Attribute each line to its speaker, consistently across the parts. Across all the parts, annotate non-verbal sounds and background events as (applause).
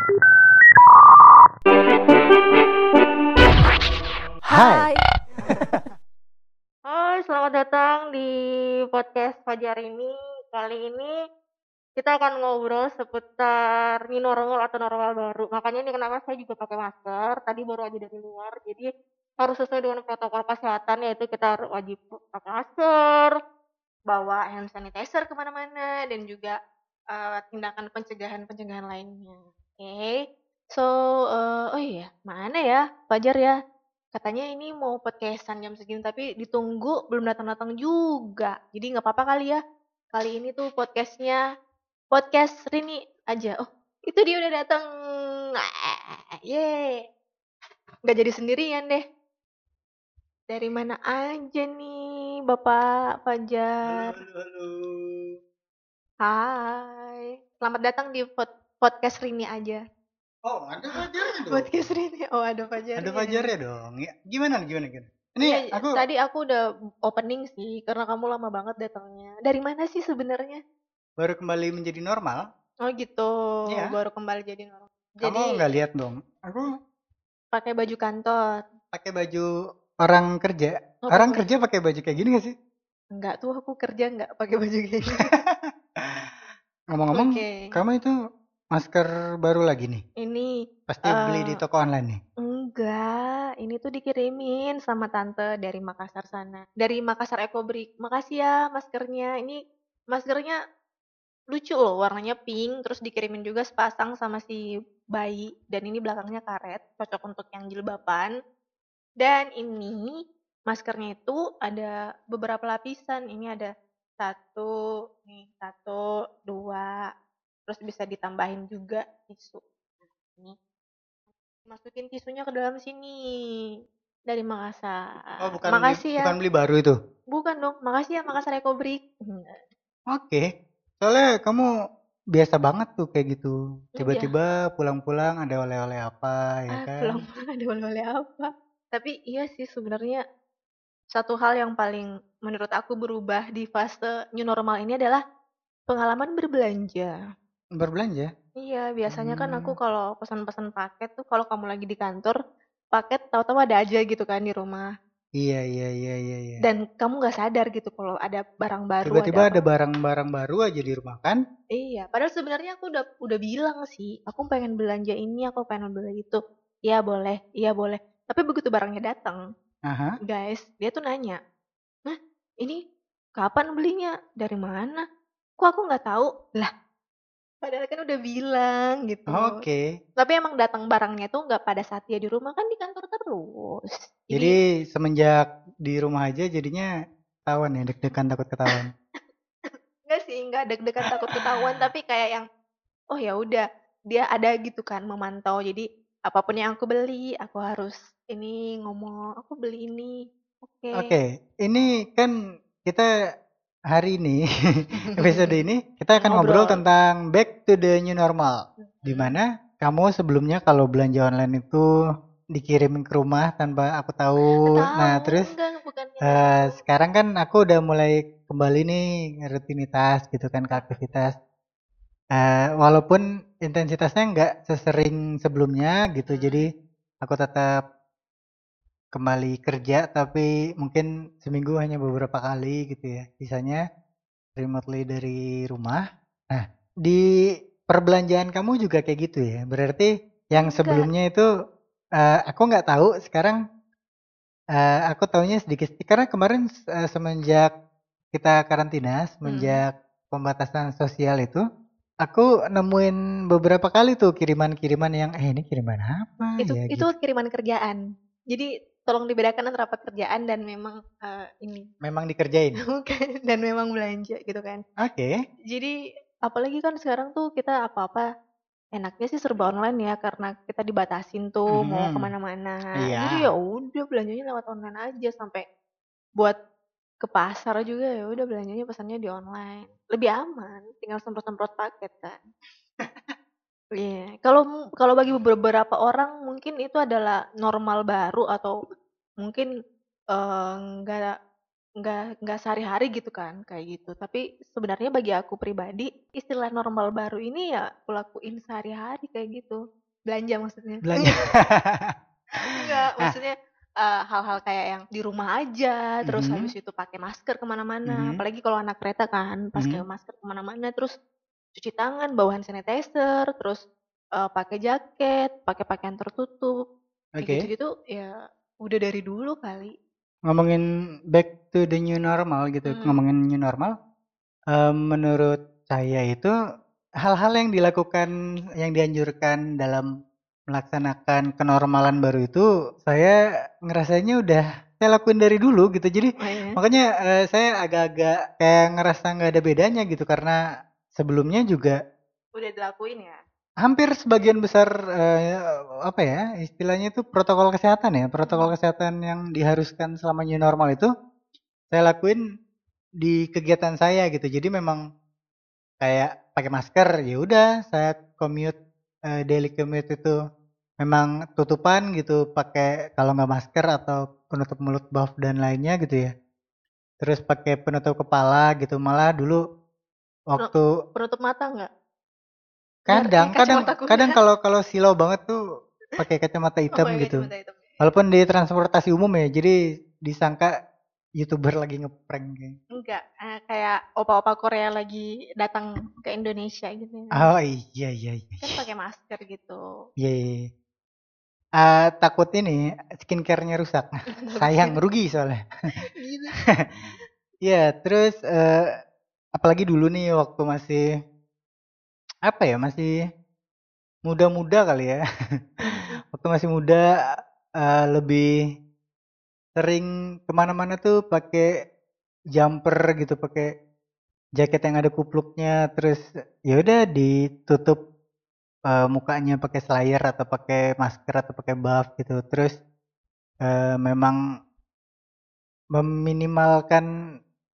Speaker 1: Hai.
Speaker 2: Hai, selamat datang di podcast Fajar ini. Kali ini kita akan ngobrol seputar new normal atau normal baru. Makanya ini kenapa saya juga pakai masker. Tadi baru aja dari luar, jadi harus sesuai dengan protokol kesehatan yaitu kita wajib pakai masker, bawa hand sanitizer ke mana-mana dan juga uh, tindakan pencegahan-pencegahan lainnya. Oke, okay. so uh, oh iya mana ya Fajar ya? Katanya ini mau podcastan jam segini tapi ditunggu belum datang-datang juga. Jadi nggak apa-apa kali ya kali ini tuh podcastnya podcast Rini aja. Oh itu dia udah datang ye. Nggak jadi sendirian deh. Dari mana aja nih Bapak Fajar?
Speaker 1: Halo, halo.
Speaker 2: Hai. Selamat datang di podcast Rini aja
Speaker 1: Oh, ada Fajarnya dong.
Speaker 2: podcast Rini oh ada Fajar
Speaker 1: Ada Fajarnya dong. Ya, gimana gimana gimana? Ini
Speaker 2: Iya,
Speaker 1: aku
Speaker 2: tadi aku udah opening sih karena kamu lama banget datangnya. Dari mana sih sebenarnya?
Speaker 1: baru kembali menjadi normal.
Speaker 2: Oh gitu.
Speaker 1: Iya.
Speaker 2: Baru kembali jadi normal.
Speaker 1: Kamu
Speaker 2: Jadi
Speaker 1: nggak lihat dong? Aku
Speaker 2: pakai baju kantor.
Speaker 1: pakai baju orang kerja.
Speaker 2: Oh,
Speaker 1: orang kerja pakai baju kayak gini gak sih?
Speaker 2: Enggak tuh aku kerja enggak pakai baju kayak gini. (laughs)
Speaker 1: Ngomong-ngomong,
Speaker 2: Oke.
Speaker 1: kamu itu masker baru lagi nih.
Speaker 2: Ini
Speaker 1: Pasti beli di toko online nih.
Speaker 2: enggak, ini tuh dikirimin sama tante dari Makassar sana. Dari Makassar Ecobrik. Makasih ya maskernya. Ini maskernya lucu loh, warnanya pink, terus dikirimin juga sepasang sama si bayi dan ini belakangnya karet, cocok untuk yang jilbaban. Dan ini maskernya itu ada beberapa lapisan. Ini ada satu, nih satu, dua, terus bisa ditambahin juga tisu. Nah, ini masukin tisunya ke dalam sini dari Makassar.
Speaker 1: Oh, bukan
Speaker 2: makasih
Speaker 1: beli,
Speaker 2: ya.
Speaker 1: bukan beli baru itu.
Speaker 2: Bukan dong, makasih ya Makassar Ecobrik. Hmm,
Speaker 1: Oke. Soalnya kamu biasa banget tuh kayak gitu.
Speaker 2: Iya.
Speaker 1: Tiba-tiba pulang-pulang ada oleh-oleh apa ya
Speaker 2: Ah,
Speaker 1: kan?
Speaker 2: pulang-pulang (laughs) ada oleh-oleh apa? Tapi iya sih sebenarnya satu hal yang paling menurut aku berubah di fase new normal ini adalah pengalaman berbelanja.
Speaker 1: Berbelanja?
Speaker 2: Iya, biasanya kan aku
Speaker 1: Hmm.
Speaker 2: kalau pesan-pesan paket tuh kalau kamu lagi di kantor, paket tahu-tahu ada aja gitu kan di rumah.
Speaker 1: Iya, iya, iya, iya, iya.
Speaker 2: Dan kamu nggak sadar gitu kalau ada barang baru,
Speaker 1: Tiba-tiba
Speaker 2: ada
Speaker 1: barang-barang baru aja di rumah kan?
Speaker 2: Iya, padahal sebenarnya aku udah udah bilang sih, aku pengen belanja ini, aku pengen beli itu. Iya boleh, iya boleh. Tapi begitu barangnya datang,
Speaker 1: Aha.
Speaker 2: guys, dia tuh nanya, nah ini kapan belinya? Dari mana? Kok aku nggak tahu? Lah, padahal kan udah bilang gitu.
Speaker 1: Oke.
Speaker 2: Tapi emang datang barangnya tuh nggak pada saat dia di rumah kan di kantor terus. Jadi,
Speaker 1: Jadi semenjak di rumah aja jadinya ketahuan ya, deg-degan takut ketahuan. (laughs)
Speaker 2: enggak sih, nggak deg-degan takut ketahuan, tapi kayak yang oh ya udah dia ada gitu kan memantau. Jadi apa pun yang aku beli, aku harus ini ngomong aku beli ini. Oke.
Speaker 1: Oke, ini kan kita hari ini (laughs) episode ini kita akan ngobrol
Speaker 2: Ngobrol.
Speaker 1: tentang back to the new normal. Di
Speaker 2: Hmm.
Speaker 1: mana kamu sebelumnya kalau belanja online itu dikirim ke rumah tanpa aku tahu. Nah,
Speaker 2: Tahu,
Speaker 1: terus
Speaker 2: enggak tahu.
Speaker 1: sekarang kan aku udah mulai kembali nih rutinitas gitu kan ke aktivitas. Eh, walaupun intensitasnya nggak sesering sebelumnya gitu, jadi aku tetap kembali kerja tapi mungkin seminggu hanya beberapa kali gitu ya. Sisanya remotely dari rumah. Nah, di perbelanjaan kamu juga kayak gitu ya. Berarti yang sebelumnya itu eh, aku nggak tahu, sekarang eh, aku taunya sedikit karena kemarin eh, semenjak kita karantina,
Speaker 2: Hmm.
Speaker 1: semenjak pembatasan sosial itu, aku nemuin beberapa kali tuh kiriman-kiriman yang eh ini kiriman apa
Speaker 2: Itu
Speaker 1: ya
Speaker 2: itu
Speaker 1: gitu.
Speaker 2: kiriman kerjaan. Jadi tolong dibedakan antara pekerjaan dan memang eh, ini
Speaker 1: Memang dikerjain. (laughs)
Speaker 2: bukan dan memang belanja gitu kan.
Speaker 1: Oke.
Speaker 2: Jadi apalagi kan sekarang tuh kita apa-apa enaknya sih serba online ya karena kita dibatasin tuh mau
Speaker 1: Mhm.
Speaker 2: ke mana-mana.
Speaker 1: Iya.
Speaker 2: Jadi ya udah belanjanya lewat online aja sampai buat ke pasar juga ya udah belanjanya pesannya di online. Lebih aman, tinggal semprot-semprot paket kan. (laughs) Iya, kalau mu- kalau bagi beberapa orang mungkin itu adalah normal baru atau mungkin eh, nggak nggak nggak sehari-hari gitu kan kayak gitu. Tapi sebenarnya bagi aku pribadi istilah normal baru ini ya aku lakuin sehari-hari kayak gitu. Belanja maksudnya.
Speaker 1: Belanja.
Speaker 2: Enggak, (laughs) (laughs)
Speaker 1: Ah.
Speaker 2: maksudnya eh, hal-hal kayak yang di rumah aja, terus
Speaker 1: Mhm.
Speaker 2: habis itu pakai masker ke mana-mana.
Speaker 1: Mhm.
Speaker 2: Apalagi kalau anak kereta kan, pas
Speaker 1: Mhm.
Speaker 2: kayak masker ke mana-mana, terus cuci tangan, bawa hand sanitizer, terus eh, pakai jaket, pakai pakaian tertutup, kayak
Speaker 1: Oke.
Speaker 2: gitu-gitu ya udah dari dulu kali.
Speaker 1: Ngomongin back to the new normal gitu,
Speaker 2: Hmm.
Speaker 1: ngomongin new normal, eh, menurut saya itu hal-hal yang dilakukan, yang dianjurkan dalam melaksanakan kenormalan baru itu saya ngerasainnya udah saya lakuin dari dulu gitu. Jadi
Speaker 2: Oh, iya.
Speaker 1: makanya eh, saya agak-agak kayak ngerasa nggak ada bedanya gitu karena sebelumnya juga
Speaker 2: Udah dilakuin ya.
Speaker 1: Hampir sebagian besar eh, apa ya istilahnya itu protokol kesehatan ya protokol kesehatan yang diharuskan selama new normal itu saya lakuin di kegiatan saya gitu jadi memang kayak pakai masker ya udah saya commute eh, daily commute itu memang tutupan gitu pakai kalau nggak masker atau penutup mulut buff dan lainnya gitu ya terus pakai penutup kepala gitu malah dulu waktu
Speaker 2: Penutup mata nggak?
Speaker 1: Kadang
Speaker 2: Biar
Speaker 1: kadang
Speaker 2: kuda.
Speaker 1: kadang kalau kalau silau banget tuh pakai kacamata hitam
Speaker 2: Oh,
Speaker 1: gitu
Speaker 2: kacamata hitam.
Speaker 1: walaupun di transportasi umum ya jadi disangka youtuber lagi ngeprank kayak
Speaker 2: Enggak, eh, kayak opa-opa Korea lagi datang ke Indonesia gitu. ya.
Speaker 1: oh iya iya iya
Speaker 2: Kan pakai masker gitu.
Speaker 1: iya iya, iya. Ah, takut ini skincare-nya rusak (laughs) (laughs) sayang rugi soalnya
Speaker 2: Gitu. (laughs)
Speaker 1: Iya, terus eh, apalagi dulu nih waktu masih apa ya, masih muda-muda kali ya. (laughs) waktu masih muda eh, lebih sering ke mana-mana tuh pakai jumper gitu, pakai jaket yang ada kupluknya, terus ya udah ditutup eh, mukanya pakai slayer atau pakai masker atau pakai buff gitu. Terus eh, memang meminimalkan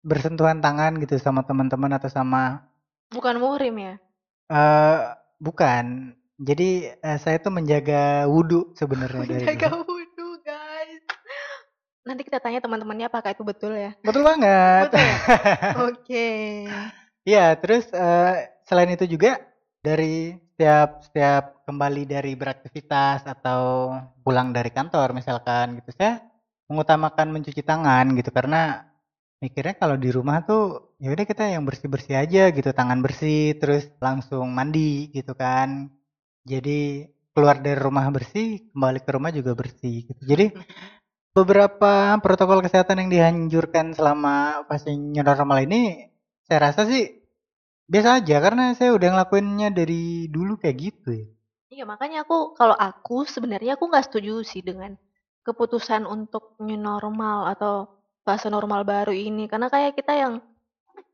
Speaker 1: bersentuhan tangan gitu sama teman-teman atau sama
Speaker 2: Bukan muhrim ya?
Speaker 1: Eh bukan. Jadi eh, saya tuh menjaga wudhu sebenarnya (laughs) dari
Speaker 2: Menjaga
Speaker 1: dulu.
Speaker 2: wudhu guys. Nanti kita tanya teman-temannya apakah itu betul ya?
Speaker 1: Betul banget.
Speaker 2: Betul ya? (laughs) Oke.
Speaker 1: Iya, terus eh, selain itu juga dari setiap setiap kembali dari beraktivitas atau pulang dari kantor misalkan gitu saya mengutamakan mencuci tangan gitu karena mikirnya kalau di rumah tuh ya udah kita yang bersih-bersih aja gitu tangan bersih terus langsung mandi gitu kan. Jadi keluar dari rumah bersih kembali ke rumah juga bersih gitu. Jadi beberapa protokol kesehatan yang dianjurkan selama fase new normal ini saya rasa sih biasa aja karena saya udah ngelakuinnya dari dulu kayak gitu ya.
Speaker 2: Iya makanya aku kalau aku sebenarnya aku nggak setuju sih dengan keputusan untuk new normal atau fase normal baru ini karena kayak kita yang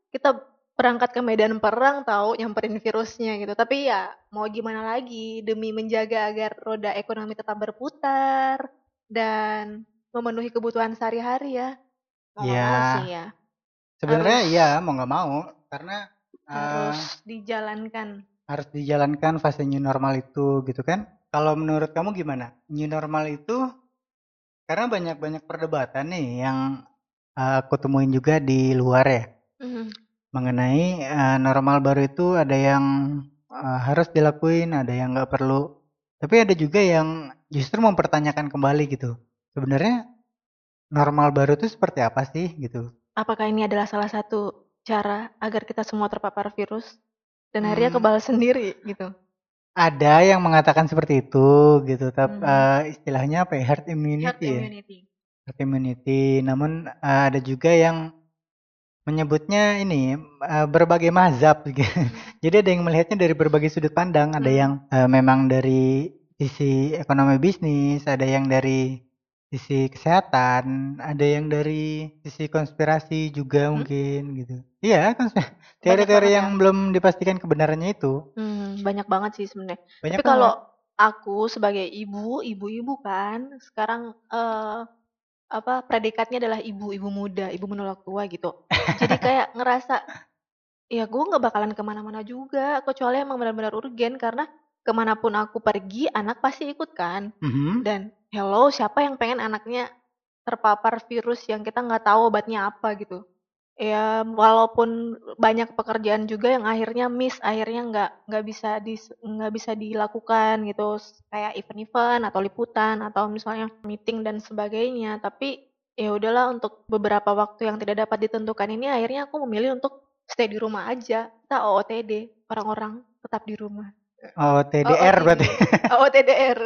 Speaker 2: kita berangkat ke medan perang tahu nyamperin virusnya gitu tapi ya mau gimana lagi demi menjaga agar roda ekonomi tetap berputar dan memenuhi kebutuhan sehari-hari ya mau nggak mau
Speaker 1: Ya.
Speaker 2: sih ya
Speaker 1: sebenarnya
Speaker 2: Harus-
Speaker 1: iya mau nggak mau karena
Speaker 2: harus dijalankan
Speaker 1: harus dijalankan fase new normal itu gitu kan. Kalau menurut kamu gimana? New normal itu karena banyak-banyak perdebatan nih yang aku temuin juga di luar ya
Speaker 2: Mhm.
Speaker 1: mengenai eh, normal baru itu ada yang eh, harus dilakuin, ada yang nggak perlu. Tapi ada juga yang justru mempertanyakan kembali gitu. Sebenarnya normal baru itu seperti apa sih gitu?
Speaker 2: apakah ini adalah salah satu cara agar kita semua terpapar virus dan akhirnya
Speaker 1: Hmm.
Speaker 2: kebal sendiri gitu.
Speaker 1: Ada yang mengatakan seperti itu gitu, tapi
Speaker 2: Hmm.
Speaker 1: istilahnya apa ya? Herd immunity
Speaker 2: Herd
Speaker 1: ya.
Speaker 2: immunity.
Speaker 1: Herd immunity. Namun eh, ada juga yang menyebutnya ini eh, berbagai mazhab. gitu. (laughs) Jadi ada yang melihatnya dari berbagai sudut pandang. Ada
Speaker 2: Hmm.
Speaker 1: yang eh, memang dari sisi ekonomi bisnis, ada yang dari sisi kesehatan, ada yang dari sisi konspirasi juga
Speaker 2: Hmm.
Speaker 1: mungkin gitu. Iya, konspirasi. (laughs) Teori-teori
Speaker 2: banget
Speaker 1: yang belum dipastikan kebenarannya itu
Speaker 2: Hmm, banyak banget sih sebenarnya.
Speaker 1: banyak
Speaker 2: Tapi kalau aku sebagai ibu, ibu-ibu kan sekarang eh apa predikatnya adalah ibu-ibu muda, ibu menolak tua gitu. Jadi kayak (laughs) ngerasa ya gue nggak bakalan ke mana-mana juga kecuali emang benar-benar urgen karena ke mana pun aku pergi anak pasti ikut kan.
Speaker 1: Mhm.
Speaker 2: dan hello siapa yang pengen anaknya terpapar virus yang kita nggak tahu obatnya apa gitu. Ya walaupun banyak pekerjaan juga yang akhirnya miss, akhirnya nggak nggak bisa dis nggak bisa dilakukan gitu, kayak event-event atau liputan atau misalnya meeting dan sebagainya. Tapi ya udahlah untuk beberapa waktu yang tidak dapat ditentukan ini akhirnya aku memilih untuk stay di rumah aja. Kita OOTD, orang-orang tetap di rumah.
Speaker 1: Oh, TDR
Speaker 2: OOTD.
Speaker 1: berarti.
Speaker 2: OOTDR.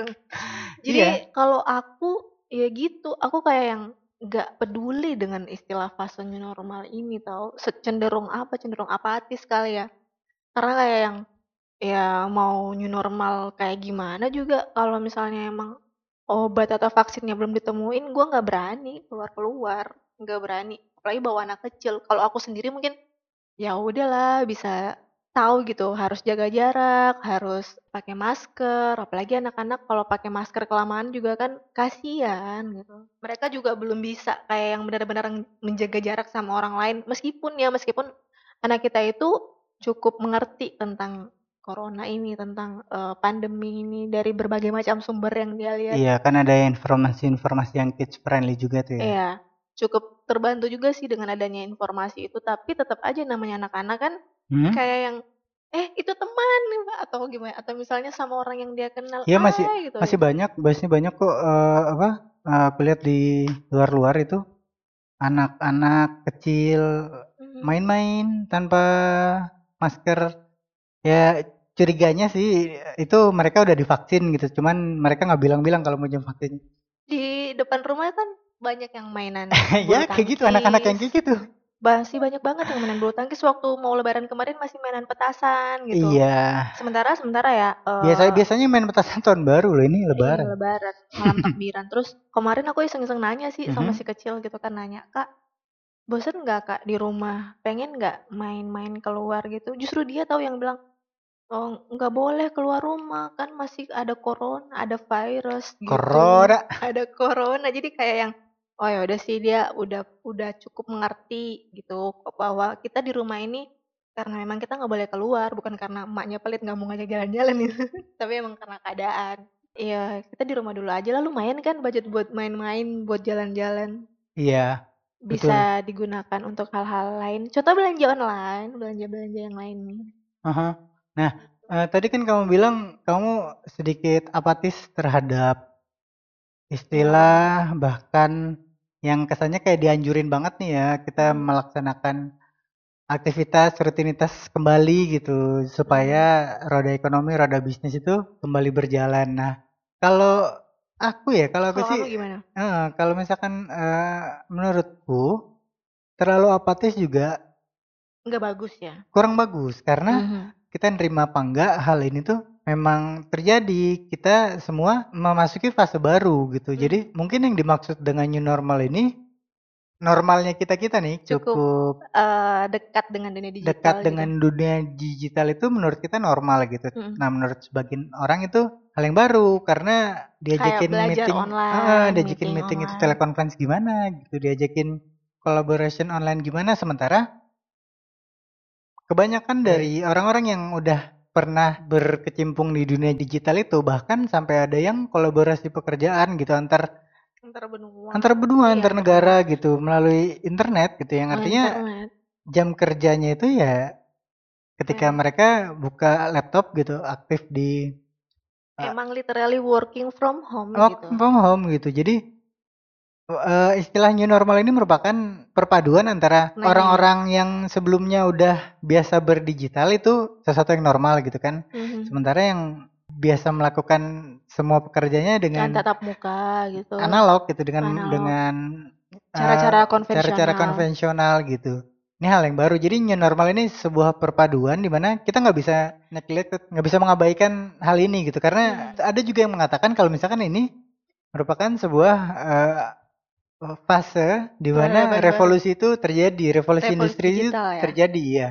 Speaker 2: (laughs) Jadi
Speaker 1: Iya.
Speaker 2: kalau aku ya gitu, aku kayak yang nggak peduli dengan istilah fase new normal ini tau. Cenderung apa? Cenderung apatis kali ya. Karena kayak yang ya mau new normal kayak gimana juga kalau misalnya emang obat atau vaksinnya belum ditemuin, gua nggak berani keluar-keluar, nggak berani. Apalagi bawa anak kecil. Kalau aku sendiri mungkin ya udahlah bisa tahu gitu harus jaga jarak, harus pakai masker, apalagi anak-anak kalau pakai masker kelamaan juga kan kasihan gitu. Mereka juga belum bisa kayak yang benar-benar menjaga jarak sama orang lain meskipun ya meskipun anak kita itu cukup mengerti tentang corona ini, tentang eh, pandemi ini dari berbagai macam sumber yang dia lihat.
Speaker 1: Iya, kan ada informasi-informasi yang kids friendly juga tuh ya.
Speaker 2: Iya, cukup terbantu juga sih dengan adanya informasi itu, tapi tetap aja namanya anak-anak kan
Speaker 1: Hmm?
Speaker 2: kayak yang eh itu teman nih Pak," atau gimana atau misalnya sama orang yang dia kenal
Speaker 1: Iya, masih-
Speaker 2: "Hai," gitu
Speaker 1: Masih banyak, masih banyak kok eh, apa? eh, aku lihat di luar-luar itu anak-anak kecil
Speaker 2: Mhm.
Speaker 1: main-main tanpa masker. Ya curiganya sih itu mereka udah divaksin gitu. Cuman mereka nggak bilang-bilang kalau mau jam vaksin.
Speaker 2: di depan rumah kan banyak yang mainan (laughs)
Speaker 1: ya kayak gitu anak-anak yang kayak gitu.
Speaker 2: Masih banyak banget yang mainan bulu tangkis waktu mau lebaran kemarin masih mainan petasan gitu
Speaker 1: Iya.
Speaker 2: sementara sementara ya eh,
Speaker 1: Biasanya biasanya main petasan tahun baru loh ini
Speaker 2: Iya,
Speaker 1: lebaran.
Speaker 2: lebaran, malam takbiran. Terus kemarin aku iseng-iseng nanya sih sama
Speaker 1: Mhm.
Speaker 2: si kecil gitu kan nanya, "Kak, bosen nggak Kak di rumah? Pengen nggak main-main keluar gitu?" Justru dia tahu yang bilang, "Oh, nggak boleh keluar rumah, kan masih ada corona, ada virus gitu."
Speaker 1: Corona.
Speaker 2: Ada corona. Jadi kayak yang oh ya udah sih dia udah udah cukup mengerti gitu bahwa kita di rumah ini karena memang kita nggak boleh keluar bukan karena emaknya pelit nggak mau ngajak jalan-jalan gitu (laughs) tapi emang karena keadaan Iya, kita di rumah dulu aja lah lumayan kan budget buat main-main, buat jalan-jalan.
Speaker 1: Iya.
Speaker 2: Bisa digunakan untuk hal-hal lain. Contoh belanja online, belanja-belanja yang lain nih.
Speaker 1: Aha. Nah, eh, tadi kan kamu bilang kamu sedikit apatis terhadap istilah bahkan yang kesannya kayak dianjurin banget nih ya kita
Speaker 2: Hmm.
Speaker 1: melaksanakan aktivitas rutinitas kembali gitu supaya roda ekonomi, roda bisnis itu kembali berjalan. Nah, kalau aku ya, kalau aku sih
Speaker 2: gimana?
Speaker 1: eh, kalau misalkan eh, menurutku terlalu apatis juga
Speaker 2: Nggak bagus ya?
Speaker 1: kurang bagus karena
Speaker 2: Mhm.
Speaker 1: kita nerima apa enggak hal ini tuh memang terjadi kita semua memasuki fase baru gitu
Speaker 2: Hmm.
Speaker 1: jadi mungkin yang dimaksud dengan new normal ini normalnya kita kita nih
Speaker 2: Cukup
Speaker 1: cukup,
Speaker 2: Eh, dekat dengan dunia digital
Speaker 1: dekat
Speaker 2: gitu.
Speaker 1: dengan dunia digital itu menurut kita normal gitu
Speaker 2: Mm.
Speaker 1: nah menurut sebagian orang itu hal yang baru karena diajakin meeting
Speaker 2: online,
Speaker 1: ah, diajakin
Speaker 2: meeting
Speaker 1: meeting, itu
Speaker 2: online.
Speaker 1: telekonferensi gimana gitu diajakin collaboration online gimana sementara kebanyakan dari orang-orang yang udah pernah berkecimpung di dunia digital itu bahkan sampai ada yang kolaborasi pekerjaan gitu antar
Speaker 2: Antar benua.
Speaker 1: antar benua
Speaker 2: Iya,
Speaker 1: antar negara gitu melalui internet gitu yang artinya
Speaker 2: internet.
Speaker 1: jam kerjanya itu ya ketika
Speaker 2: Kayak-
Speaker 1: mereka buka laptop gitu aktif di Ah.
Speaker 2: Emang literally working from home
Speaker 1: work
Speaker 2: gitu.
Speaker 1: from home gitu jadi eh, istilah new normal ini merupakan perpaduan antara
Speaker 2: Nah,
Speaker 1: orang-orang yang sebelumnya udah biasa berdigital itu sesuatu yang normal gitu kan
Speaker 2: Mhm.
Speaker 1: sementara yang biasa melakukan semua pekerjaannya
Speaker 2: Dengan
Speaker 1: dengan
Speaker 2: tatap muka gitu.
Speaker 1: analog gitu dengan
Speaker 2: Analog.
Speaker 1: dengan eh,
Speaker 2: Cara-cara konvensional.
Speaker 1: cara-cara konvensional gitu. Ini hal yang baru. Jadi new normal ini sebuah perpaduan di mana kita nggak bisa neglect, nggak bisa mengabaikan hal ini gitu. Karena
Speaker 2: Hmm.
Speaker 1: ada juga yang mengatakan kalau misalkan ini merupakan sebuah eh, fase di mana
Speaker 2: baru.
Speaker 1: revolusi itu terjadi, revolusi,
Speaker 2: Revolusi
Speaker 1: industri itu
Speaker 2: ya.
Speaker 1: terjadi ya.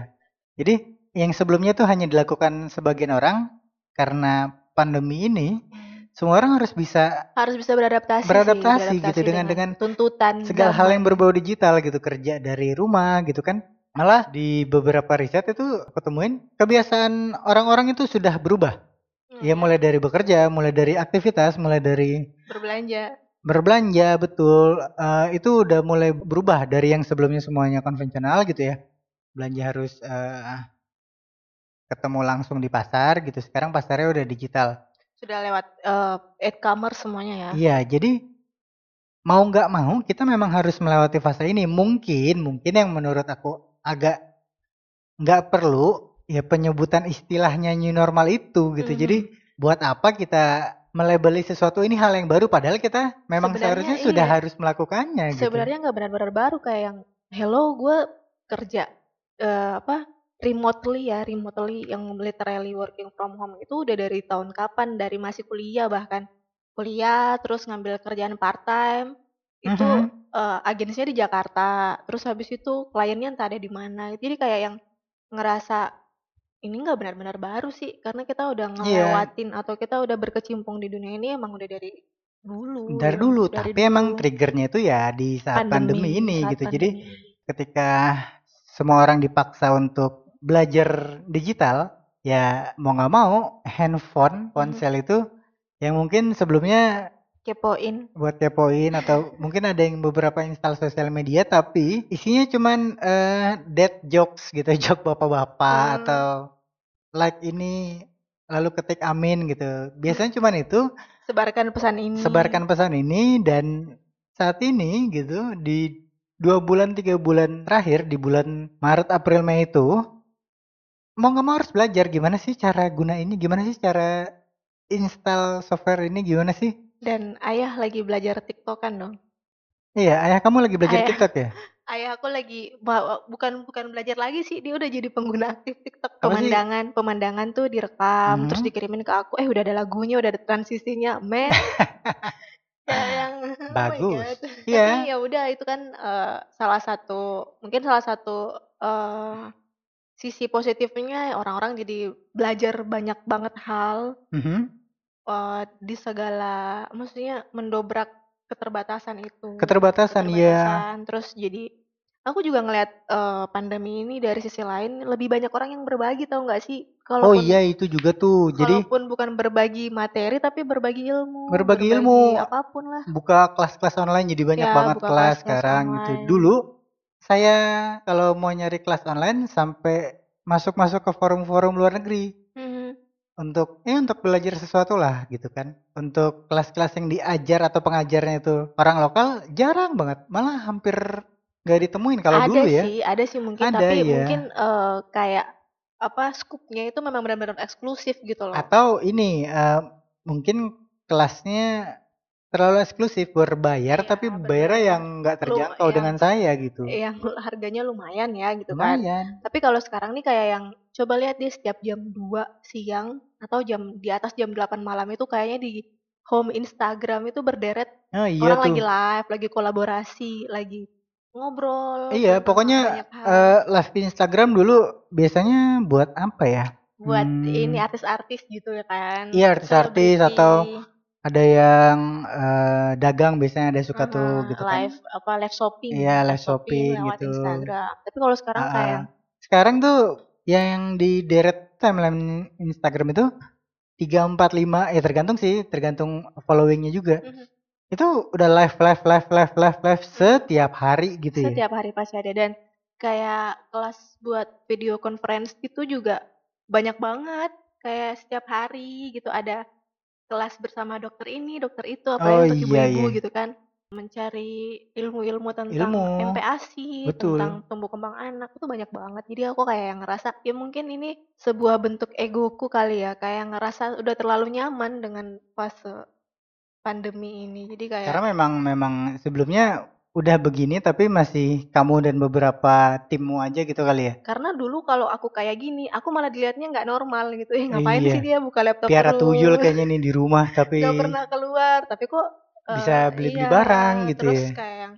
Speaker 1: Jadi yang sebelumnya itu hanya dilakukan sebagian orang karena pandemi ini, semua orang harus bisa
Speaker 2: harus bisa beradaptasi, sih,
Speaker 1: Beradaptasi gitu dengan- dengan
Speaker 2: tuntutan
Speaker 1: segala hal
Speaker 2: zaman.
Speaker 1: yang berbau digital gitu kerja dari rumah gitu kan malah di beberapa riset itu aku temuin kebiasaan orang-orang itu sudah berubah
Speaker 2: Hmm,
Speaker 1: ya mulai dari bekerja mulai dari aktivitas mulai dari
Speaker 2: berbelanja
Speaker 1: Berbelanja betul, eee, itu udah mulai berubah dari yang sebelumnya semuanya konvensional gitu ya, belanja harus, eee, ketemu langsung di pasar gitu, sekarang pasarnya udah digital.
Speaker 2: Sudah lewat, eee, e-commerce semuanya ya?
Speaker 1: Iya, jadi mau nggak mau kita memang harus melewati fase ini. Mungkin mungkin yang menurut aku agak nggak perlu ya penyebutan istilahnya new normal itu gitu.
Speaker 2: Mhm.
Speaker 1: Jadi buat apa kita melabeli sesuatu ini hal yang baru padahal kita memang
Speaker 2: Sebenarnya
Speaker 1: seharusnya sudah
Speaker 2: iya.
Speaker 1: harus melakukannya gitu.
Speaker 2: Sebenarnya nggak benar-benar baru kayak yang, "Hello gue kerja, eee, apa, remotely ya, remotely yang literally working from home itu udah dari tahun kapan, dari masih kuliah bahkan. Kuliah, terus ngambil kerjaan part-time, itu,
Speaker 1: Mhm.
Speaker 2: eee, agensinya di Jakarta, terus habis itu kliennya entah ada di mana. Jadi kayak yang ngerasa, ini nggak benar-benar baru sih, karena kita udah
Speaker 1: Iya.
Speaker 2: ngelewatin atau kita udah berkecimpung di dunia ini emang udah dari dulu.
Speaker 1: Dari dulu,
Speaker 2: dari
Speaker 1: tapi emang
Speaker 2: dulu.
Speaker 1: triggernya itu ya di saat pandemi, ini
Speaker 2: saat
Speaker 1: gitu. Jadi
Speaker 2: pandemi.
Speaker 1: ketika semua orang dipaksa untuk belajar digital, ya mau nggak mau handphone,
Speaker 2: Mhm.
Speaker 1: ponsel itu yang mungkin sebelumnya
Speaker 2: Kepoin.
Speaker 1: buat kepoin atau mungkin ada yang beberapa install sosial media tapi isinya cuman eh, dead jokes gitu, (laughs) joke bapak-bapak
Speaker 2: Hmm.
Speaker 1: atau like ini lalu ketik amin gitu. Biasanya cuman itu
Speaker 2: Sebarkan pesan ini.
Speaker 1: sebarkan pesan ini dan saat ini gitu di dua bulan tiga bulan terakhir di bulan Maret April Mei itu mau nggak mau harus belajar gimana sih cara guna ini gimana sih cara install software ini gimana sih
Speaker 2: Dan ayah lagi belajar TikTokan dong.
Speaker 1: iya ayah kamu lagi belajar
Speaker 2: Ayah.
Speaker 1: TikTok ya
Speaker 2: Ayah aku lagi bukan bukan belajar lagi sih, dia udah jadi pengguna aktif TikTok.
Speaker 1: Apa sih?
Speaker 2: Pemandangan, pemandangan tuh direkam, terus
Speaker 1: Mhm.
Speaker 2: dikirimin ke aku. Eh udah ada lagunya, udah ada transisinya, men. (laughs) Kayak yang (laughs) oh
Speaker 1: Bagus.
Speaker 2: God.
Speaker 1: Iya.
Speaker 2: Tapi ya udah itu kan eh, salah satu mungkin salah satu eh, sisi positifnya orang-orang jadi belajar banyak banget hal
Speaker 1: Mhm.
Speaker 2: eh, di segala maksudnya mendobrak keterbatasan itu
Speaker 1: keterbatasan ya
Speaker 2: keterbatasan terus jadi aku juga ngelihat eh, pandemi ini dari sisi lain lebih banyak orang yang berbagi tau nggak sih
Speaker 1: oh
Speaker 2: kalaupun
Speaker 1: iya itu juga tuh jadi
Speaker 2: kalaupun bukan berbagi materi tapi berbagi ilmu
Speaker 1: Berbagi ilmu.
Speaker 2: apa pun lah
Speaker 1: buka kelas-kelas online jadi banyak
Speaker 2: Ya,
Speaker 1: banget kelas
Speaker 2: kelas-kelas
Speaker 1: sekarang gitu.
Speaker 2: online.
Speaker 1: Dulu saya kalau mau nyari kelas online sampai masuk-masuk ke forum-forum luar negeri. Untuk ya untuk belajar sesuatu lah gitu kan. Untuk kelas-kelas yang diajar atau pengajarnya itu orang lokal jarang banget, malah hampir nggak ditemuin kalau
Speaker 2: ada
Speaker 1: dulu ya.
Speaker 2: sih ada sih mungkin
Speaker 1: Ada,
Speaker 2: tapi
Speaker 1: iya.
Speaker 2: mungkin eh, kayak apa skupnya itu memang benar-benar eksklusif gitu loh
Speaker 1: Atau ini eh, mungkin kelasnya terlalu eksklusif berbayar
Speaker 2: Iya,
Speaker 1: tapi bayarnya yang nggak terjangkau
Speaker 2: yang-
Speaker 1: dengan saya gitu.
Speaker 2: yang (laughs) harganya lumayan ya gitu kan
Speaker 1: Lumayan.
Speaker 2: Tapi kalau sekarang nih kayak yang coba lihat dia setiap jam 2 siang atau jam di atas jam 8 malam itu kayaknya di home Instagram itu berderet
Speaker 1: Oh iya
Speaker 2: orang
Speaker 1: tuh.
Speaker 2: lagi live, lagi kolaborasi, lagi ngobrol.
Speaker 1: Iya, pokoknya eh, live di Instagram dulu biasanya buat apa ya?
Speaker 2: buat
Speaker 1: hmm.
Speaker 2: ini artis-artis gitu ya kan.
Speaker 1: Iya, artis-artis atau ada yang eh, dagang biasanya ada suka tuh
Speaker 2: Aha,
Speaker 1: gitu kan.
Speaker 2: live apa live shopping.
Speaker 1: Iya, live shopping
Speaker 2: lewat
Speaker 1: gitu.
Speaker 2: Instagram. Tapi kalau sekarang
Speaker 1: Ah,
Speaker 2: kayak.
Speaker 1: Sekarang tuh yang di deret timeline Instagram itu 3 4 5 ya tergantung sih, tergantung followingnya juga.
Speaker 2: Mhm.
Speaker 1: Itu udah live live live live live live setiap hari gitu ya.
Speaker 2: setiap hari pasti ada dan kayak kelas buat video conference itu juga banyak banget kayak setiap hari gitu ada kelas bersama dokter ini dokter itu apa
Speaker 1: Oh,
Speaker 2: untuk
Speaker 1: iya,
Speaker 2: ibu-ibu
Speaker 1: iya.
Speaker 2: gitu kan mencari ilmu-ilmu tentang
Speaker 1: Ilmu.
Speaker 2: MPASI
Speaker 1: Betul.
Speaker 2: tentang tumbuh kembang anak itu banyak banget jadi aku kayak yang ngerasa ya mungkin ini sebuah bentuk egoku kali ya kayak ngerasa udah terlalu nyaman dengan fase pandemi ini jadi kayak
Speaker 1: Karena memang memang sebelumnya udah begini tapi masih kamu dan beberapa timmu aja gitu kali ya.
Speaker 2: Karena dulu kalau aku kayak gini, aku malah dilihatnya nggak normal gitu. Eh ngapain
Speaker 1: Iya.
Speaker 2: sih dia buka laptop
Speaker 1: Piara
Speaker 2: terus?
Speaker 1: tuyul kayaknya nih di rumah (laughs) tapi
Speaker 2: Nggak pernah keluar, tapi kok eh,
Speaker 1: bisa beli-beli
Speaker 2: iya,
Speaker 1: barang gitu
Speaker 2: terus
Speaker 1: ya.
Speaker 2: kayak yang,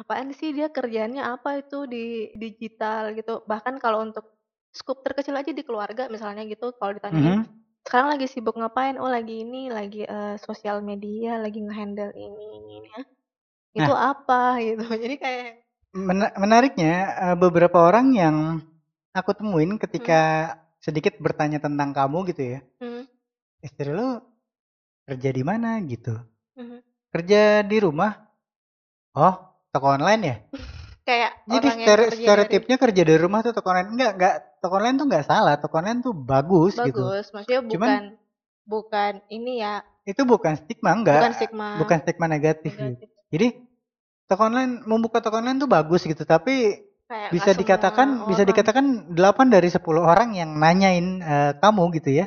Speaker 2: apaan sih dia kerjaannya apa itu di digital gitu. Bahkan kalau untuk skup terkecil aja di keluarga misalnya gitu, kalau ditanyain
Speaker 1: Mhm.
Speaker 2: sekarang lagi sibuk ngapain? Oh lagi ini, lagi eh, sosial media, lagi ngehandle ini ini ini. Hah?
Speaker 1: Nah.
Speaker 2: Itu apa gitu. (laughs) Jadi kayak
Speaker 1: Mena- menariknya eh, beberapa orang yang aku temuin ketika sedikit bertanya tentang kamu gitu ya.
Speaker 2: hmm,
Speaker 1: Istri lu kerja di mana gitu.
Speaker 2: mhm.
Speaker 1: kerja di rumah. Oh, toko online ya? (laughs)
Speaker 2: Kayak
Speaker 1: Jadi stere-
Speaker 2: kerja dari-
Speaker 1: stereotipnya kerja dari rumah tuh toko online. Enggak, enggak. Toko online tuh enggak salah. Toko online tuh bagus, gitu.
Speaker 2: bagus, maksudnya bukan
Speaker 1: Cuman-
Speaker 2: bukan ini ya,
Speaker 1: Itu bukan stigma, enggak.
Speaker 2: bukan stigma
Speaker 1: Bukan stigma negatif. gitu. Jadi toko online membuka toko online tuh bagus gitu, tapi
Speaker 2: Kayak
Speaker 1: bisa dikatakan bisa
Speaker 2: orang.
Speaker 1: dikatakan 8 dari 10 orang yang nanyain eh, kamu gitu ya.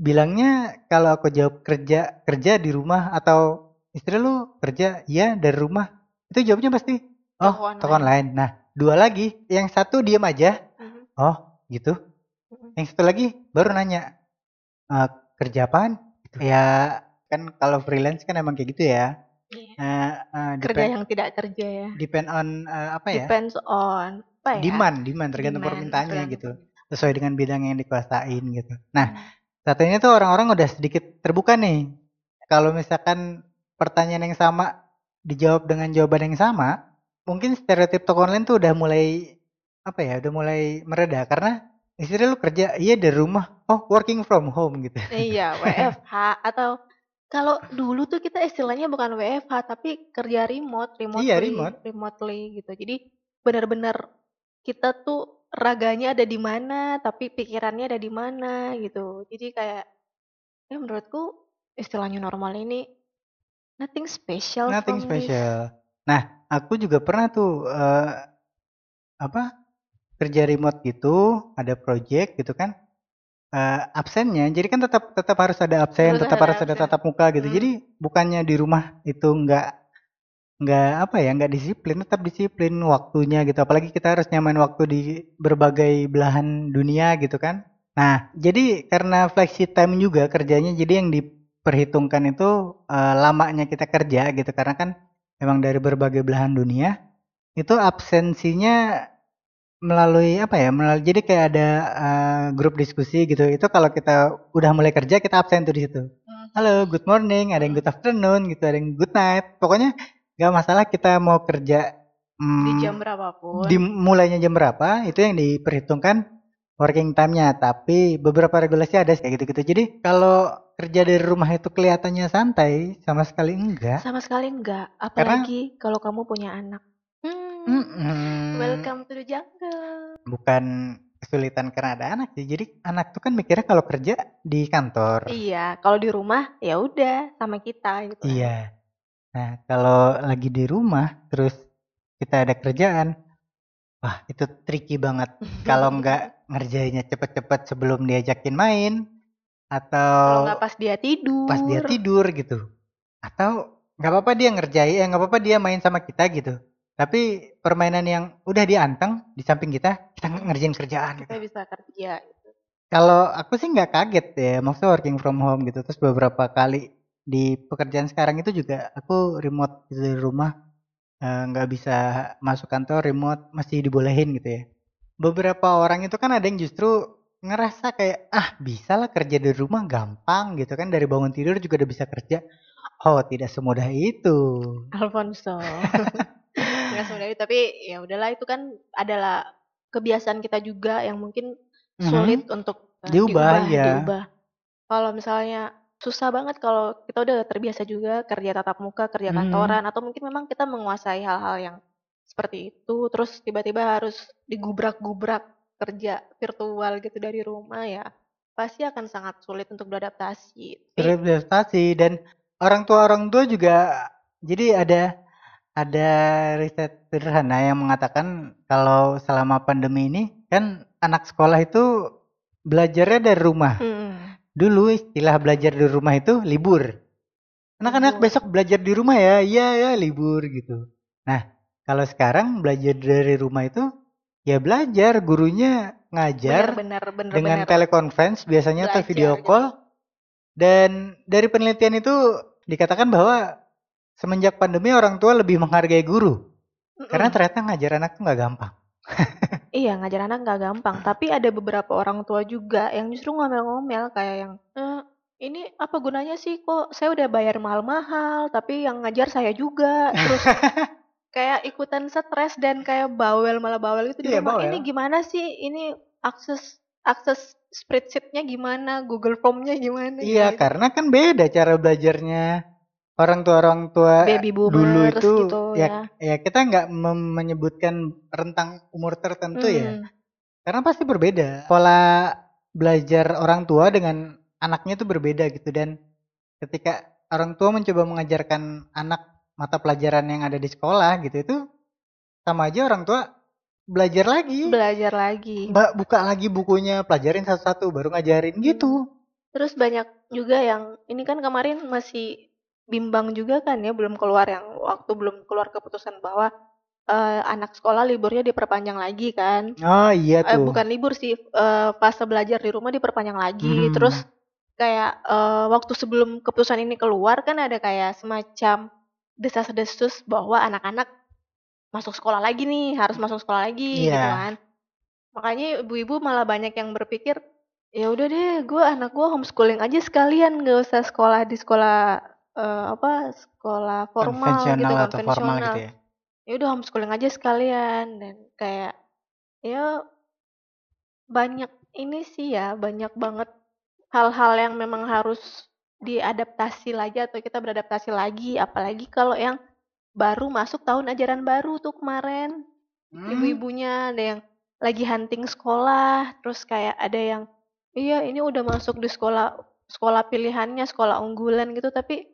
Speaker 1: Bilangnya kalau aku jawab kerja kerja di rumah atau istri lu kerja iya dari rumah. Itu jawabnya pasti oh
Speaker 2: Toko
Speaker 1: toko online. Nah, dua lagi, yang satu diam aja.
Speaker 2: Mhm.
Speaker 1: Oh, gitu.
Speaker 2: Mhm.
Speaker 1: Yang satu lagi baru nanya "Eh, kerja apaan? Gitu. Ya kan kalau freelance kan emang kayak gitu ya.
Speaker 2: Iya.
Speaker 1: Eh, eh,
Speaker 2: kerja
Speaker 1: depend,
Speaker 2: yang tidak kerja ya
Speaker 1: depend on eh, apa ya?
Speaker 2: depends on apa ya
Speaker 1: Demand, demand tergantung
Speaker 2: Demand,
Speaker 1: permintaannya
Speaker 2: tergantung
Speaker 1: gitu. Sesuai dengan bidang yang dikuasain gitu. Nah,
Speaker 2: Hmm.
Speaker 1: saat ini tuh orang-orang udah sedikit terbuka nih. Kalau misalkan pertanyaan yang sama dijawab dengan jawaban yang sama, mungkin stereotip toko online tuh udah mulai apa ya, udah mulai mereda karena istri lu kerja, iya dari rumah, oh working from home gitu.
Speaker 2: iya WFH atau kalau dulu tuh kita istilahnya bukan WFH tapi kerja remote, remotely,
Speaker 1: Iya, remote.
Speaker 2: remotely gitu. Jadi benar-benar kita tuh raganya ada di mana, tapi pikirannya ada di mana gitu. Jadi kayak ya menurutku istilahnya normal ini nothing special
Speaker 1: Nothing
Speaker 2: from this.
Speaker 1: special. Nah, aku juga pernah tuh eh, apa kerja remote gitu, ada project gitu kan. Eh, absennya, jadi kan tetap tetap harus ada absen, tetap
Speaker 2: ada
Speaker 1: harus ada
Speaker 2: absen.
Speaker 1: tatap muka gitu.
Speaker 2: Hmm.
Speaker 1: Jadi bukannya di rumah itu enggak nggak apa ya nggak disiplin tetap disiplin waktunya gitu apalagi kita harus nyamain waktu di berbagai belahan dunia gitu kan nah jadi karena flexi time juga kerjanya jadi yang diperhitungkan itu eh, lamanya kita kerja gitu karena kan memang dari berbagai belahan dunia itu absensinya melalui apa ya melalui jadi kayak ada eh, grup diskusi gitu itu kalau kita udah mulai kerja kita absen tuh di situ
Speaker 2: Hmm.
Speaker 1: halo good morning ada yang good afternoon gitu ada yang good night pokoknya nggak masalah kita mau kerja
Speaker 2: Di
Speaker 1: hmm,
Speaker 2: jam berapapun.
Speaker 1: dimulainya jam berapa itu yang diperhitungkan working time-nya tapi beberapa regulasi ada kayak gitu-gitu jadi kalau kerja dari rumah itu kelihatannya santai sama sekali enggak
Speaker 2: Sama sekali enggak. Apalagi kalau kamu punya anak.
Speaker 1: Mm-mm.
Speaker 2: Welcome to the jungle.
Speaker 1: bukan kesulitan karena ada anak sih jadi anak tuh kan mikirnya kalau kerja di kantor
Speaker 2: Iya, kalau di rumah ya udah sama kita gitu.
Speaker 1: Iya. Nah, kalau lagi di rumah terus kita ada kerjaan, wah itu tricky banget. (laughs) Kalau nggak ngerjainnya cepet-cepet sebelum diajakin main,
Speaker 2: Kalau
Speaker 1: atau
Speaker 2: nggak pas dia tidur.
Speaker 1: pas dia tidur gitu, atau nggak apa-apa dia ngerjain, ya nggak apa-apa dia main sama kita gitu. Tapi permainan yang udah dianteng di samping kita, kita ngerjain kerjaan.
Speaker 2: kita
Speaker 1: Gitu.
Speaker 2: bisa kerja. Gitu.
Speaker 1: Kalau aku sih nggak kaget ya, maksudnya working from home gitu. Terus beberapa kali di pekerjaan sekarang itu juga aku remote gitu dari rumah, eh, nggak bisa masuk kantor remote masih dibolehin gitu ya. Beberapa orang itu kan ada yang justru ngerasa kayak ah bisa lah kerja dari rumah gampang gitu kan dari bangun tidur juga udah bisa kerja. Oh tidak semudah itu.
Speaker 2: Alfonso. (laughs) Nggak itu, tapi ya udahlah itu kan adalah kebiasaan kita juga yang mungkin
Speaker 1: Mhm.
Speaker 2: sulit untuk uh,
Speaker 1: Diubah, ya.
Speaker 2: diubah. Kalau misalnya susah banget kalau kita udah terbiasa juga kerja tatap muka, kerja
Speaker 1: Mhm.
Speaker 2: kantoran atau mungkin memang kita menguasai hal-hal yang seperti itu terus tiba-tiba harus digubrak-gubrak kerja virtual gitu dari rumah ya pasti akan sangat sulit untuk beradaptasi.
Speaker 1: Beradaptasi dan orang tua orang tua juga jadi ada ada riset sederhana yang mengatakan kalau selama pandemi ini kan anak sekolah itu belajarnya dari rumah.
Speaker 2: Hmm.
Speaker 1: Dulu istilah belajar dari rumah itu libur. Anak-anak
Speaker 2: Libur.
Speaker 1: besok belajar di rumah ya, iya ya libur gitu. Nah, kalau sekarang belajar dari rumah itu ya belajar, gurunya ngajar
Speaker 2: benar benar
Speaker 1: dengan
Speaker 2: benar.
Speaker 1: teleconference biasanya atau
Speaker 2: Belajar
Speaker 1: video
Speaker 2: gitu.
Speaker 1: call dan dari penelitian itu dikatakan bahwa semenjak pandemi orang tua lebih menghargai guru
Speaker 2: Mm-mm.
Speaker 1: karena ternyata ngajar anak tuh nggak gampang (laughs)
Speaker 2: Iya, ngajar anak nggak gampang, tapi ada beberapa orang tua juga yang justru ngomel-ngomel kayak yang, "Eh, ini apa gunanya sih kok saya udah bayar mahal-mahal, tapi yang ngajar saya juga." Terus (laughs) kayak ikutan stres dan kayak bawel malah bawel gitu di
Speaker 1: Iya,
Speaker 2: rumah.
Speaker 1: bawel.
Speaker 2: Ini gimana sih? Ini akses akses spreadsheet-nya gimana? Google Form-nya gimana?
Speaker 1: iya
Speaker 2: Gitu.
Speaker 1: karena kan beda cara belajarnya orang tua orang tua
Speaker 2: baby
Speaker 1: dulu itu
Speaker 2: gitu
Speaker 1: ya
Speaker 2: ya.
Speaker 1: ya kita nggak menyebutkan rentang umur tertentu ya.
Speaker 2: Hmm,
Speaker 1: karena pasti berbeda. Pola belajar orang tua dengan anaknya itu berbeda gitu. Dan ketika orang tua mencoba mengajarkan anak mata pelajaran yang ada di sekolah gitu itu sama aja orang tua belajar lagi.
Speaker 2: Belajar lagi.
Speaker 1: mbak buka lagi bukunya pelajarin satu-satu baru ngajarin gitu.
Speaker 2: Terus banyak juga yang ini kan kemarin masih bimbang juga kan ya belum keluar yang waktu belum keluar keputusan bahwa eh, anak sekolah liburnya diperpanjang lagi kan.
Speaker 1: oh iya
Speaker 2: Eh,
Speaker 1: tuh
Speaker 2: bukan libur sih eh, fase belajar di rumah diperpanjang lagi.
Speaker 1: Hmm.
Speaker 2: Terus kayak eh, waktu sebelum keputusan ini keluar kan ada kayak semacam desas-desus bahwa anak-anak masuk sekolah lagi nih, harus masuk sekolah lagi gitu
Speaker 1: Iya.
Speaker 2: kan. Makanya ibu-ibu malah banyak yang berpikir ya udah deh, gue anak gue homeschooling aja sekalian, nggak usah sekolah di sekolah eh, apa sekolah formal gitu,
Speaker 1: konvensional atau formal
Speaker 2: konvensional.
Speaker 1: gitu ya
Speaker 2: Ya udah homeschooling aja sekalian dan kayak ya banyak ini sih ya, banyak banget hal-hal yang memang harus diadaptasi lagi atau kita beradaptasi lagi, apalagi kalau yang baru masuk tahun ajaran baru tuh kemarin.
Speaker 1: Hmm,
Speaker 2: Ibu-ibunya ada yang lagi hunting sekolah, terus kayak ada yang iya ini udah masuk di sekolah sekolah pilihannya, sekolah unggulan gitu, tapi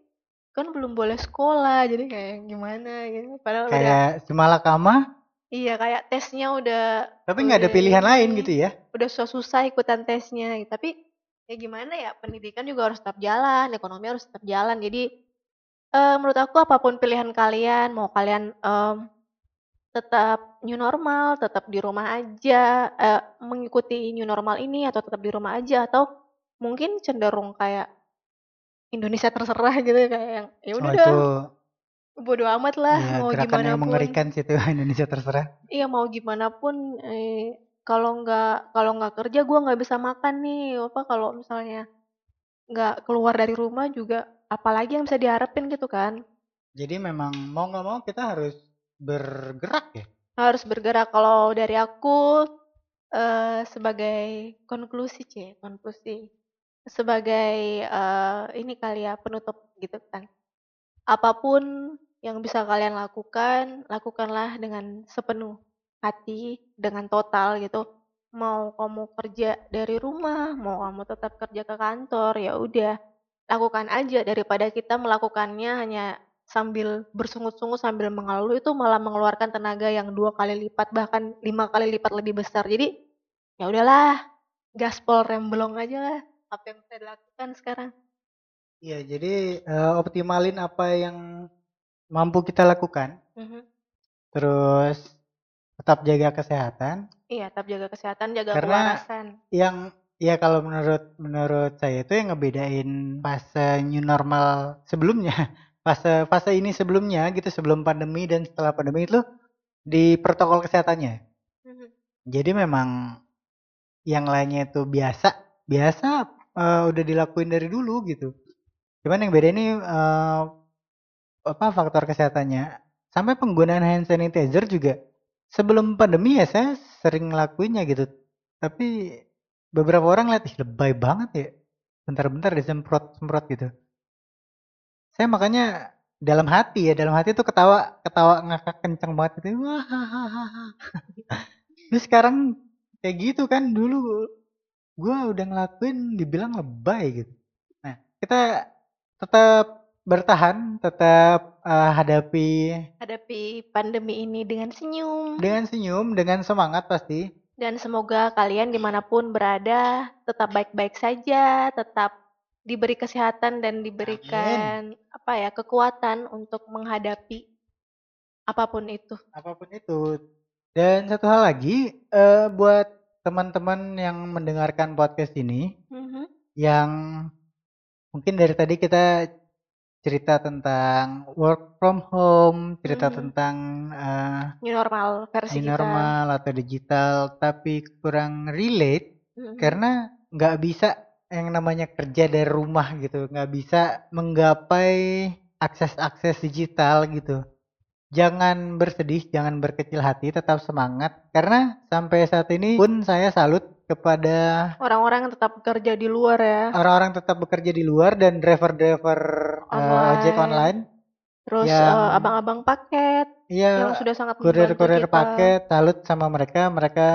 Speaker 2: kan belum boleh sekolah, jadi kayak gimana gitu. Padahal udah
Speaker 1: kayak semalakama
Speaker 2: iya kayak tesnya udah
Speaker 1: tapi nggak ada
Speaker 2: udah
Speaker 1: pilihan lain
Speaker 2: ini,
Speaker 1: gitu ya
Speaker 2: udah susah-susah ikutan tesnya gitu. Tapi ya gimana ya, pendidikan juga harus tetap jalan, ekonomi harus tetap jalan. Jadi eh, menurut aku apa pun pilihan kalian, mau kalian tetap new normal, tetap di rumah aja, eh, mengikuti new normal ini atau tetap di rumah aja atau mungkin cenderung kayak Indonesia terserah gitu kayak yang ya
Speaker 1: oh
Speaker 2: udah
Speaker 1: itu
Speaker 2: dah bodo amat lah
Speaker 1: ya
Speaker 2: mau gimana
Speaker 1: yang
Speaker 2: pun.
Speaker 1: mengerikan sih itu (laughs) Indonesia terserah.
Speaker 2: Iya mau gimana pun eh, kalau nggak kalau nggak kerja gua nggak bisa makan nih apa kalau misalnya nggak keluar dari rumah juga apalagi yang bisa diharapin gitu kan.
Speaker 1: Jadi memang mau nggak mau kita harus bergerak ya?
Speaker 2: Harus bergerak. Kalau dari aku eh, sebagai konklusi c konklusi sebagai eh, ini kali ya penutup gitu kan. Apa pun yang bisa kalian lakukan lakukanlah dengan sepenuh hati dengan total gitu. Mau kamu kerja dari rumah mau kamu tetap kerja ke kantor ya udah. Lakukan aja daripada kita melakukannya hanya sambil bersungut-sungut sambil mengeluh itu malah mengeluarkan tenaga yang dua kali lipat bahkan lima kali lipat lebih besar. Jadi ya udahlah gaspol remblong aja lah apa yang bisa dilakukan sekarang
Speaker 1: Iya, jadi eh, optimalin apa yang mampu kita lakukan,
Speaker 2: Mhm.
Speaker 1: terus tetap jaga kesehatan.
Speaker 2: iya tetap jaga kesehatan jaga
Speaker 1: Karena-
Speaker 2: kewarasan
Speaker 1: Yang ya kalau menurut menurut saya itu yang ngebedain fase new normal sebelumnya, (laughs) fase fase ini sebelumnya gitu sebelum pandemi dan setelah pandemi itu di protokol kesehatannya.
Speaker 2: Mhm.
Speaker 1: Jadi memang yang lainnya itu biasa, biasa eh, udah dilakuin dari dulu gitu. Cuman yang beda ini eh, apa faktor kesehatannya. Sampai penggunaan hand sanitizer juga sebelum pandemi ya saya sering ngelakuinnya gitu. Tapi beberapa orang lihat ih lebay banget ya. Bentar-bentar disemprot-semprot gitu. Saya makanya dalam hati ya, dalam hati tuh ketawa ketawa ngakak kenceng banget gitu. Wah, Terus (laughs) sekarang kayak gitu kan dulu gua udah ngelakuin dibilang lebay gitu. Nah, kita tetap bertahan, tetap eh, hadapi
Speaker 2: hadapi pandemi ini dengan senyum
Speaker 1: dengan senyum, dengan semangat pasti.
Speaker 2: dan semoga kalian di mana pun berada tetap baik-baik saja tetap diberi kesehatan dan diberikan apa ya kekuatan untuk menghadapi apa pun itu
Speaker 1: apa pun itu. Dan satu hal lagi, eh, buat teman-teman yang mendengarkan podcast ini,
Speaker 2: Mhm.
Speaker 1: yang mungkin dari tadi kita cerita tentang work from home, cerita
Speaker 2: Mhm.
Speaker 1: tentang eh,
Speaker 2: new normal versi
Speaker 1: new
Speaker 2: kita
Speaker 1: normal atau digital, tapi kurang relate
Speaker 2: Mhm.
Speaker 1: karena nggak bisa yang namanya kerja dari rumah gitu, nggak bisa menggapai akses-akses digital gitu. Jangan bersedih, jangan berkecil hati, tetap semangat karena sampai saat ini pun saya salut kepada
Speaker 2: Orang-orang yang tetap bekerja di luar ya.
Speaker 1: orang-orang tetap bekerja di luar dan driver-driver eh, ojek
Speaker 2: Online. Terus
Speaker 1: yang-
Speaker 2: eh, abang-abang paket yang
Speaker 1: Iya,
Speaker 2: sudah sangat
Speaker 1: kurir-kurir paket salut sama mereka. Mereka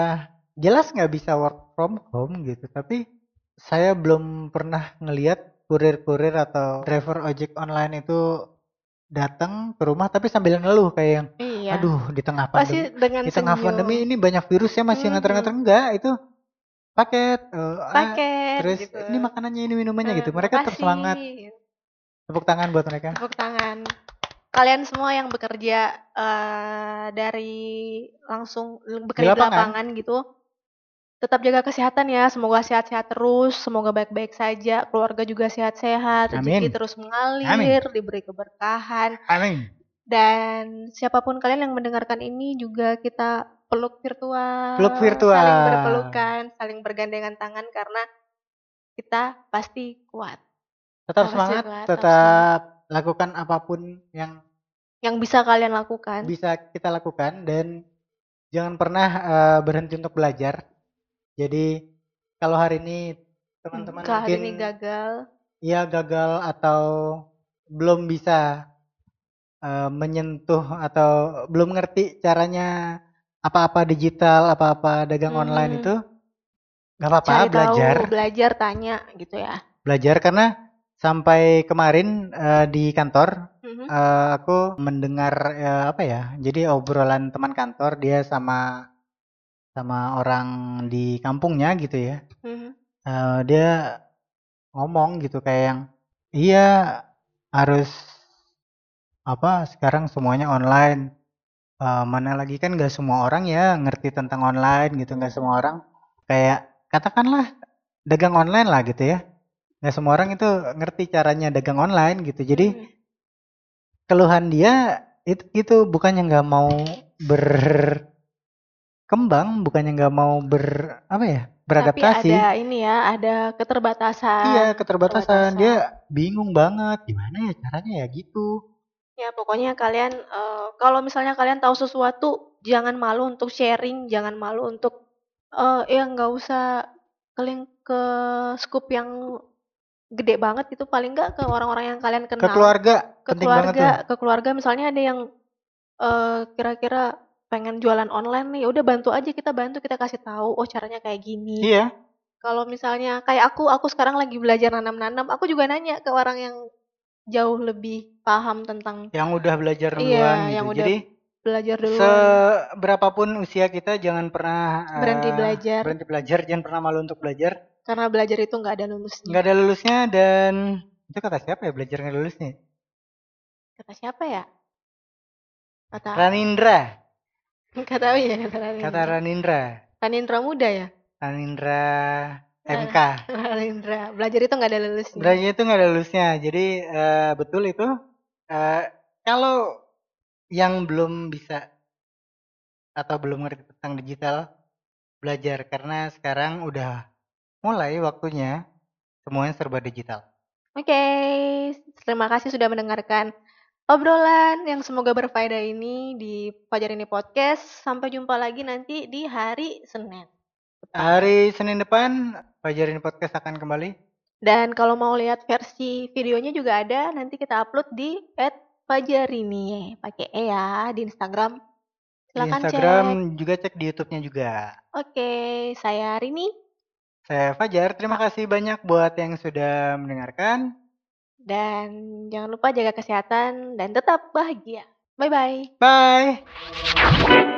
Speaker 1: jelas nggak bisa work from home gitu, tapi saya belum pernah ngelihat kurir-kurir atau driver ojek online itu datang ke rumah tapi sambil ngeluh kayak yang
Speaker 2: Iya.
Speaker 1: aduh di tengah
Speaker 2: Pasti
Speaker 1: pandemi
Speaker 2: dengan
Speaker 1: di tengah
Speaker 2: senyum.
Speaker 1: pandemi ini banyak virus ya masih
Speaker 2: Mhm.
Speaker 1: nganter-nganter enggak itu paket eh, ah,
Speaker 2: paket
Speaker 1: terus
Speaker 2: gitu.
Speaker 1: ini makanannya ini minumannya
Speaker 2: Eh,
Speaker 1: gitu mereka
Speaker 2: makasih.
Speaker 1: terus semangat tepuk tangan buat mereka
Speaker 2: Tepuk tangan. Kalian semua yang bekerja eh, dari langsung bekerja di
Speaker 1: lapangan.
Speaker 2: lapangan gitu, tetap jaga kesehatan ya. Semoga sehat-sehat terus, semoga baik-baik saja, keluarga juga sehat-sehat, rezeki
Speaker 1: Amin.
Speaker 2: terus mengalir, diberi keberkahan.
Speaker 1: amin
Speaker 2: Dan siapa pun kalian yang mendengarkan ini juga kita peluk virtual,
Speaker 1: Peluk virtual.
Speaker 2: saling berpelukan, saling bergandengan tangan karena kita pasti kuat.
Speaker 1: tetap
Speaker 2: Makasih,
Speaker 1: semangat
Speaker 2: Pak. Tetap
Speaker 1: tetap lakukan apa pun yang
Speaker 2: Yang bisa kalian lakukan.
Speaker 1: bisa kita lakukan dan jangan pernah eh, berhenti untuk belajar jadi kalau hari ini teman-teman
Speaker 2: Kalau hari
Speaker 1: mungkin
Speaker 2: ini gagal,
Speaker 1: ya gagal atau belum bisa eh, menyentuh atau belum ngerti caranya apa-apa digital, apa-apa dagang
Speaker 2: Mhm.
Speaker 1: online itu nggak apa-apa belajar,
Speaker 2: tahu, belajar, tanya gitu ya.
Speaker 1: belajar karena sampai kemarin eh, di kantor
Speaker 2: Mhm.
Speaker 1: eh, aku mendengar eh, apa ya, jadi obrolan teman kantor dia sama sama orang di kampungnya gitu ya.
Speaker 2: Mhm.
Speaker 1: Eh, dia ngomong gitu kayak yang iya harus apa sekarang semuanya online Eh, mana lagi kan gak semua orang ya ngerti tentang online gitu nggak semua orang kayak katakanlah dagang online lah gitu ya nggak semua orang itu ngerti caranya dagang online gitu jadi
Speaker 2: Mhm.
Speaker 1: keluhan dia itu itu bukannya nggak mau berkembang bukannya nggak mau ber apa ya beradaptasi
Speaker 2: Tapi ada ini ya, ada keterbatasan.
Speaker 1: Iya, keterbatasan.
Speaker 2: keterbatasan.
Speaker 1: Dia bingung banget gimana ya caranya ya gitu.
Speaker 2: Ya pokoknya kalian eh, kalau misalnya kalian tahu sesuatu, jangan malu untuk sharing, jangan malu untuk eh ya nggak usah kalian ke scoop yang gede banget itu paling nggak ke orang-orang yang kalian kenal.
Speaker 1: Ke keluarga
Speaker 2: ke
Speaker 1: penting banget tuh.
Speaker 2: keluarga ke keluarga misalnya ada yang eh kira-kira pengen jualan online nih udah bantu aja kita bantu kita kasih tahu oh caranya kayak gini
Speaker 1: Iya,
Speaker 2: kalau misalnya kayak aku aku sekarang lagi belajar nanam-nanam aku juga nanya ke orang yang jauh lebih paham tentang
Speaker 1: yang udah belajar
Speaker 2: Iya,
Speaker 1: duluan gitu.
Speaker 2: yang udah
Speaker 1: Jadi
Speaker 2: belajar dulu
Speaker 1: seberapapun usia kita jangan pernah eh,
Speaker 2: Berhenti belajar.
Speaker 1: Berhenti belajar, jangan pernah malu untuk belajar.
Speaker 2: karena belajar itu nggak ada lulusnya
Speaker 1: Nggak ada lulusnya dan itu kata siapa ya belajar nggak lulusnya?
Speaker 2: kata siapa ya kata
Speaker 1: Ranindra,
Speaker 2: nggak tahu ya kata Ranindra
Speaker 1: kata Ranindra.
Speaker 2: Ranindra muda ya
Speaker 1: Ranindra MK. (laughs)
Speaker 2: Ranindra belajar itu nggak ada lulusnya
Speaker 1: Belajar itu nggak ada lulusnya. Jadi eh, betul itu. eh, kalau yang belum bisa atau belum ngerti tentang digital, belajar karena sekarang udah mulai waktunya semuanya serba digital.
Speaker 2: Oke, terima kasih sudah mendengarkan obrolan yang semoga berfaedah ini di Fajar ini Podcast. Sampai jumpa lagi nanti di hari Senin.
Speaker 1: Hari Senin depan Fajar ini podcast akan kembali.
Speaker 2: Dan kalau mau lihat versi videonya juga ada, nanti kita upload di @fajarini pakai e ya di Instagram.
Speaker 1: Di
Speaker 2: Silakan
Speaker 1: Instagram
Speaker 2: cek.
Speaker 1: juga cek di YouTube-nya juga.
Speaker 2: Oke, saya Rini
Speaker 1: Saya Fajar, terima kasih banyak buat yang sudah mendengarkan.
Speaker 2: Dan jangan lupa jaga kesehatan dan tetap bahagia. Bye bye.
Speaker 1: Bye.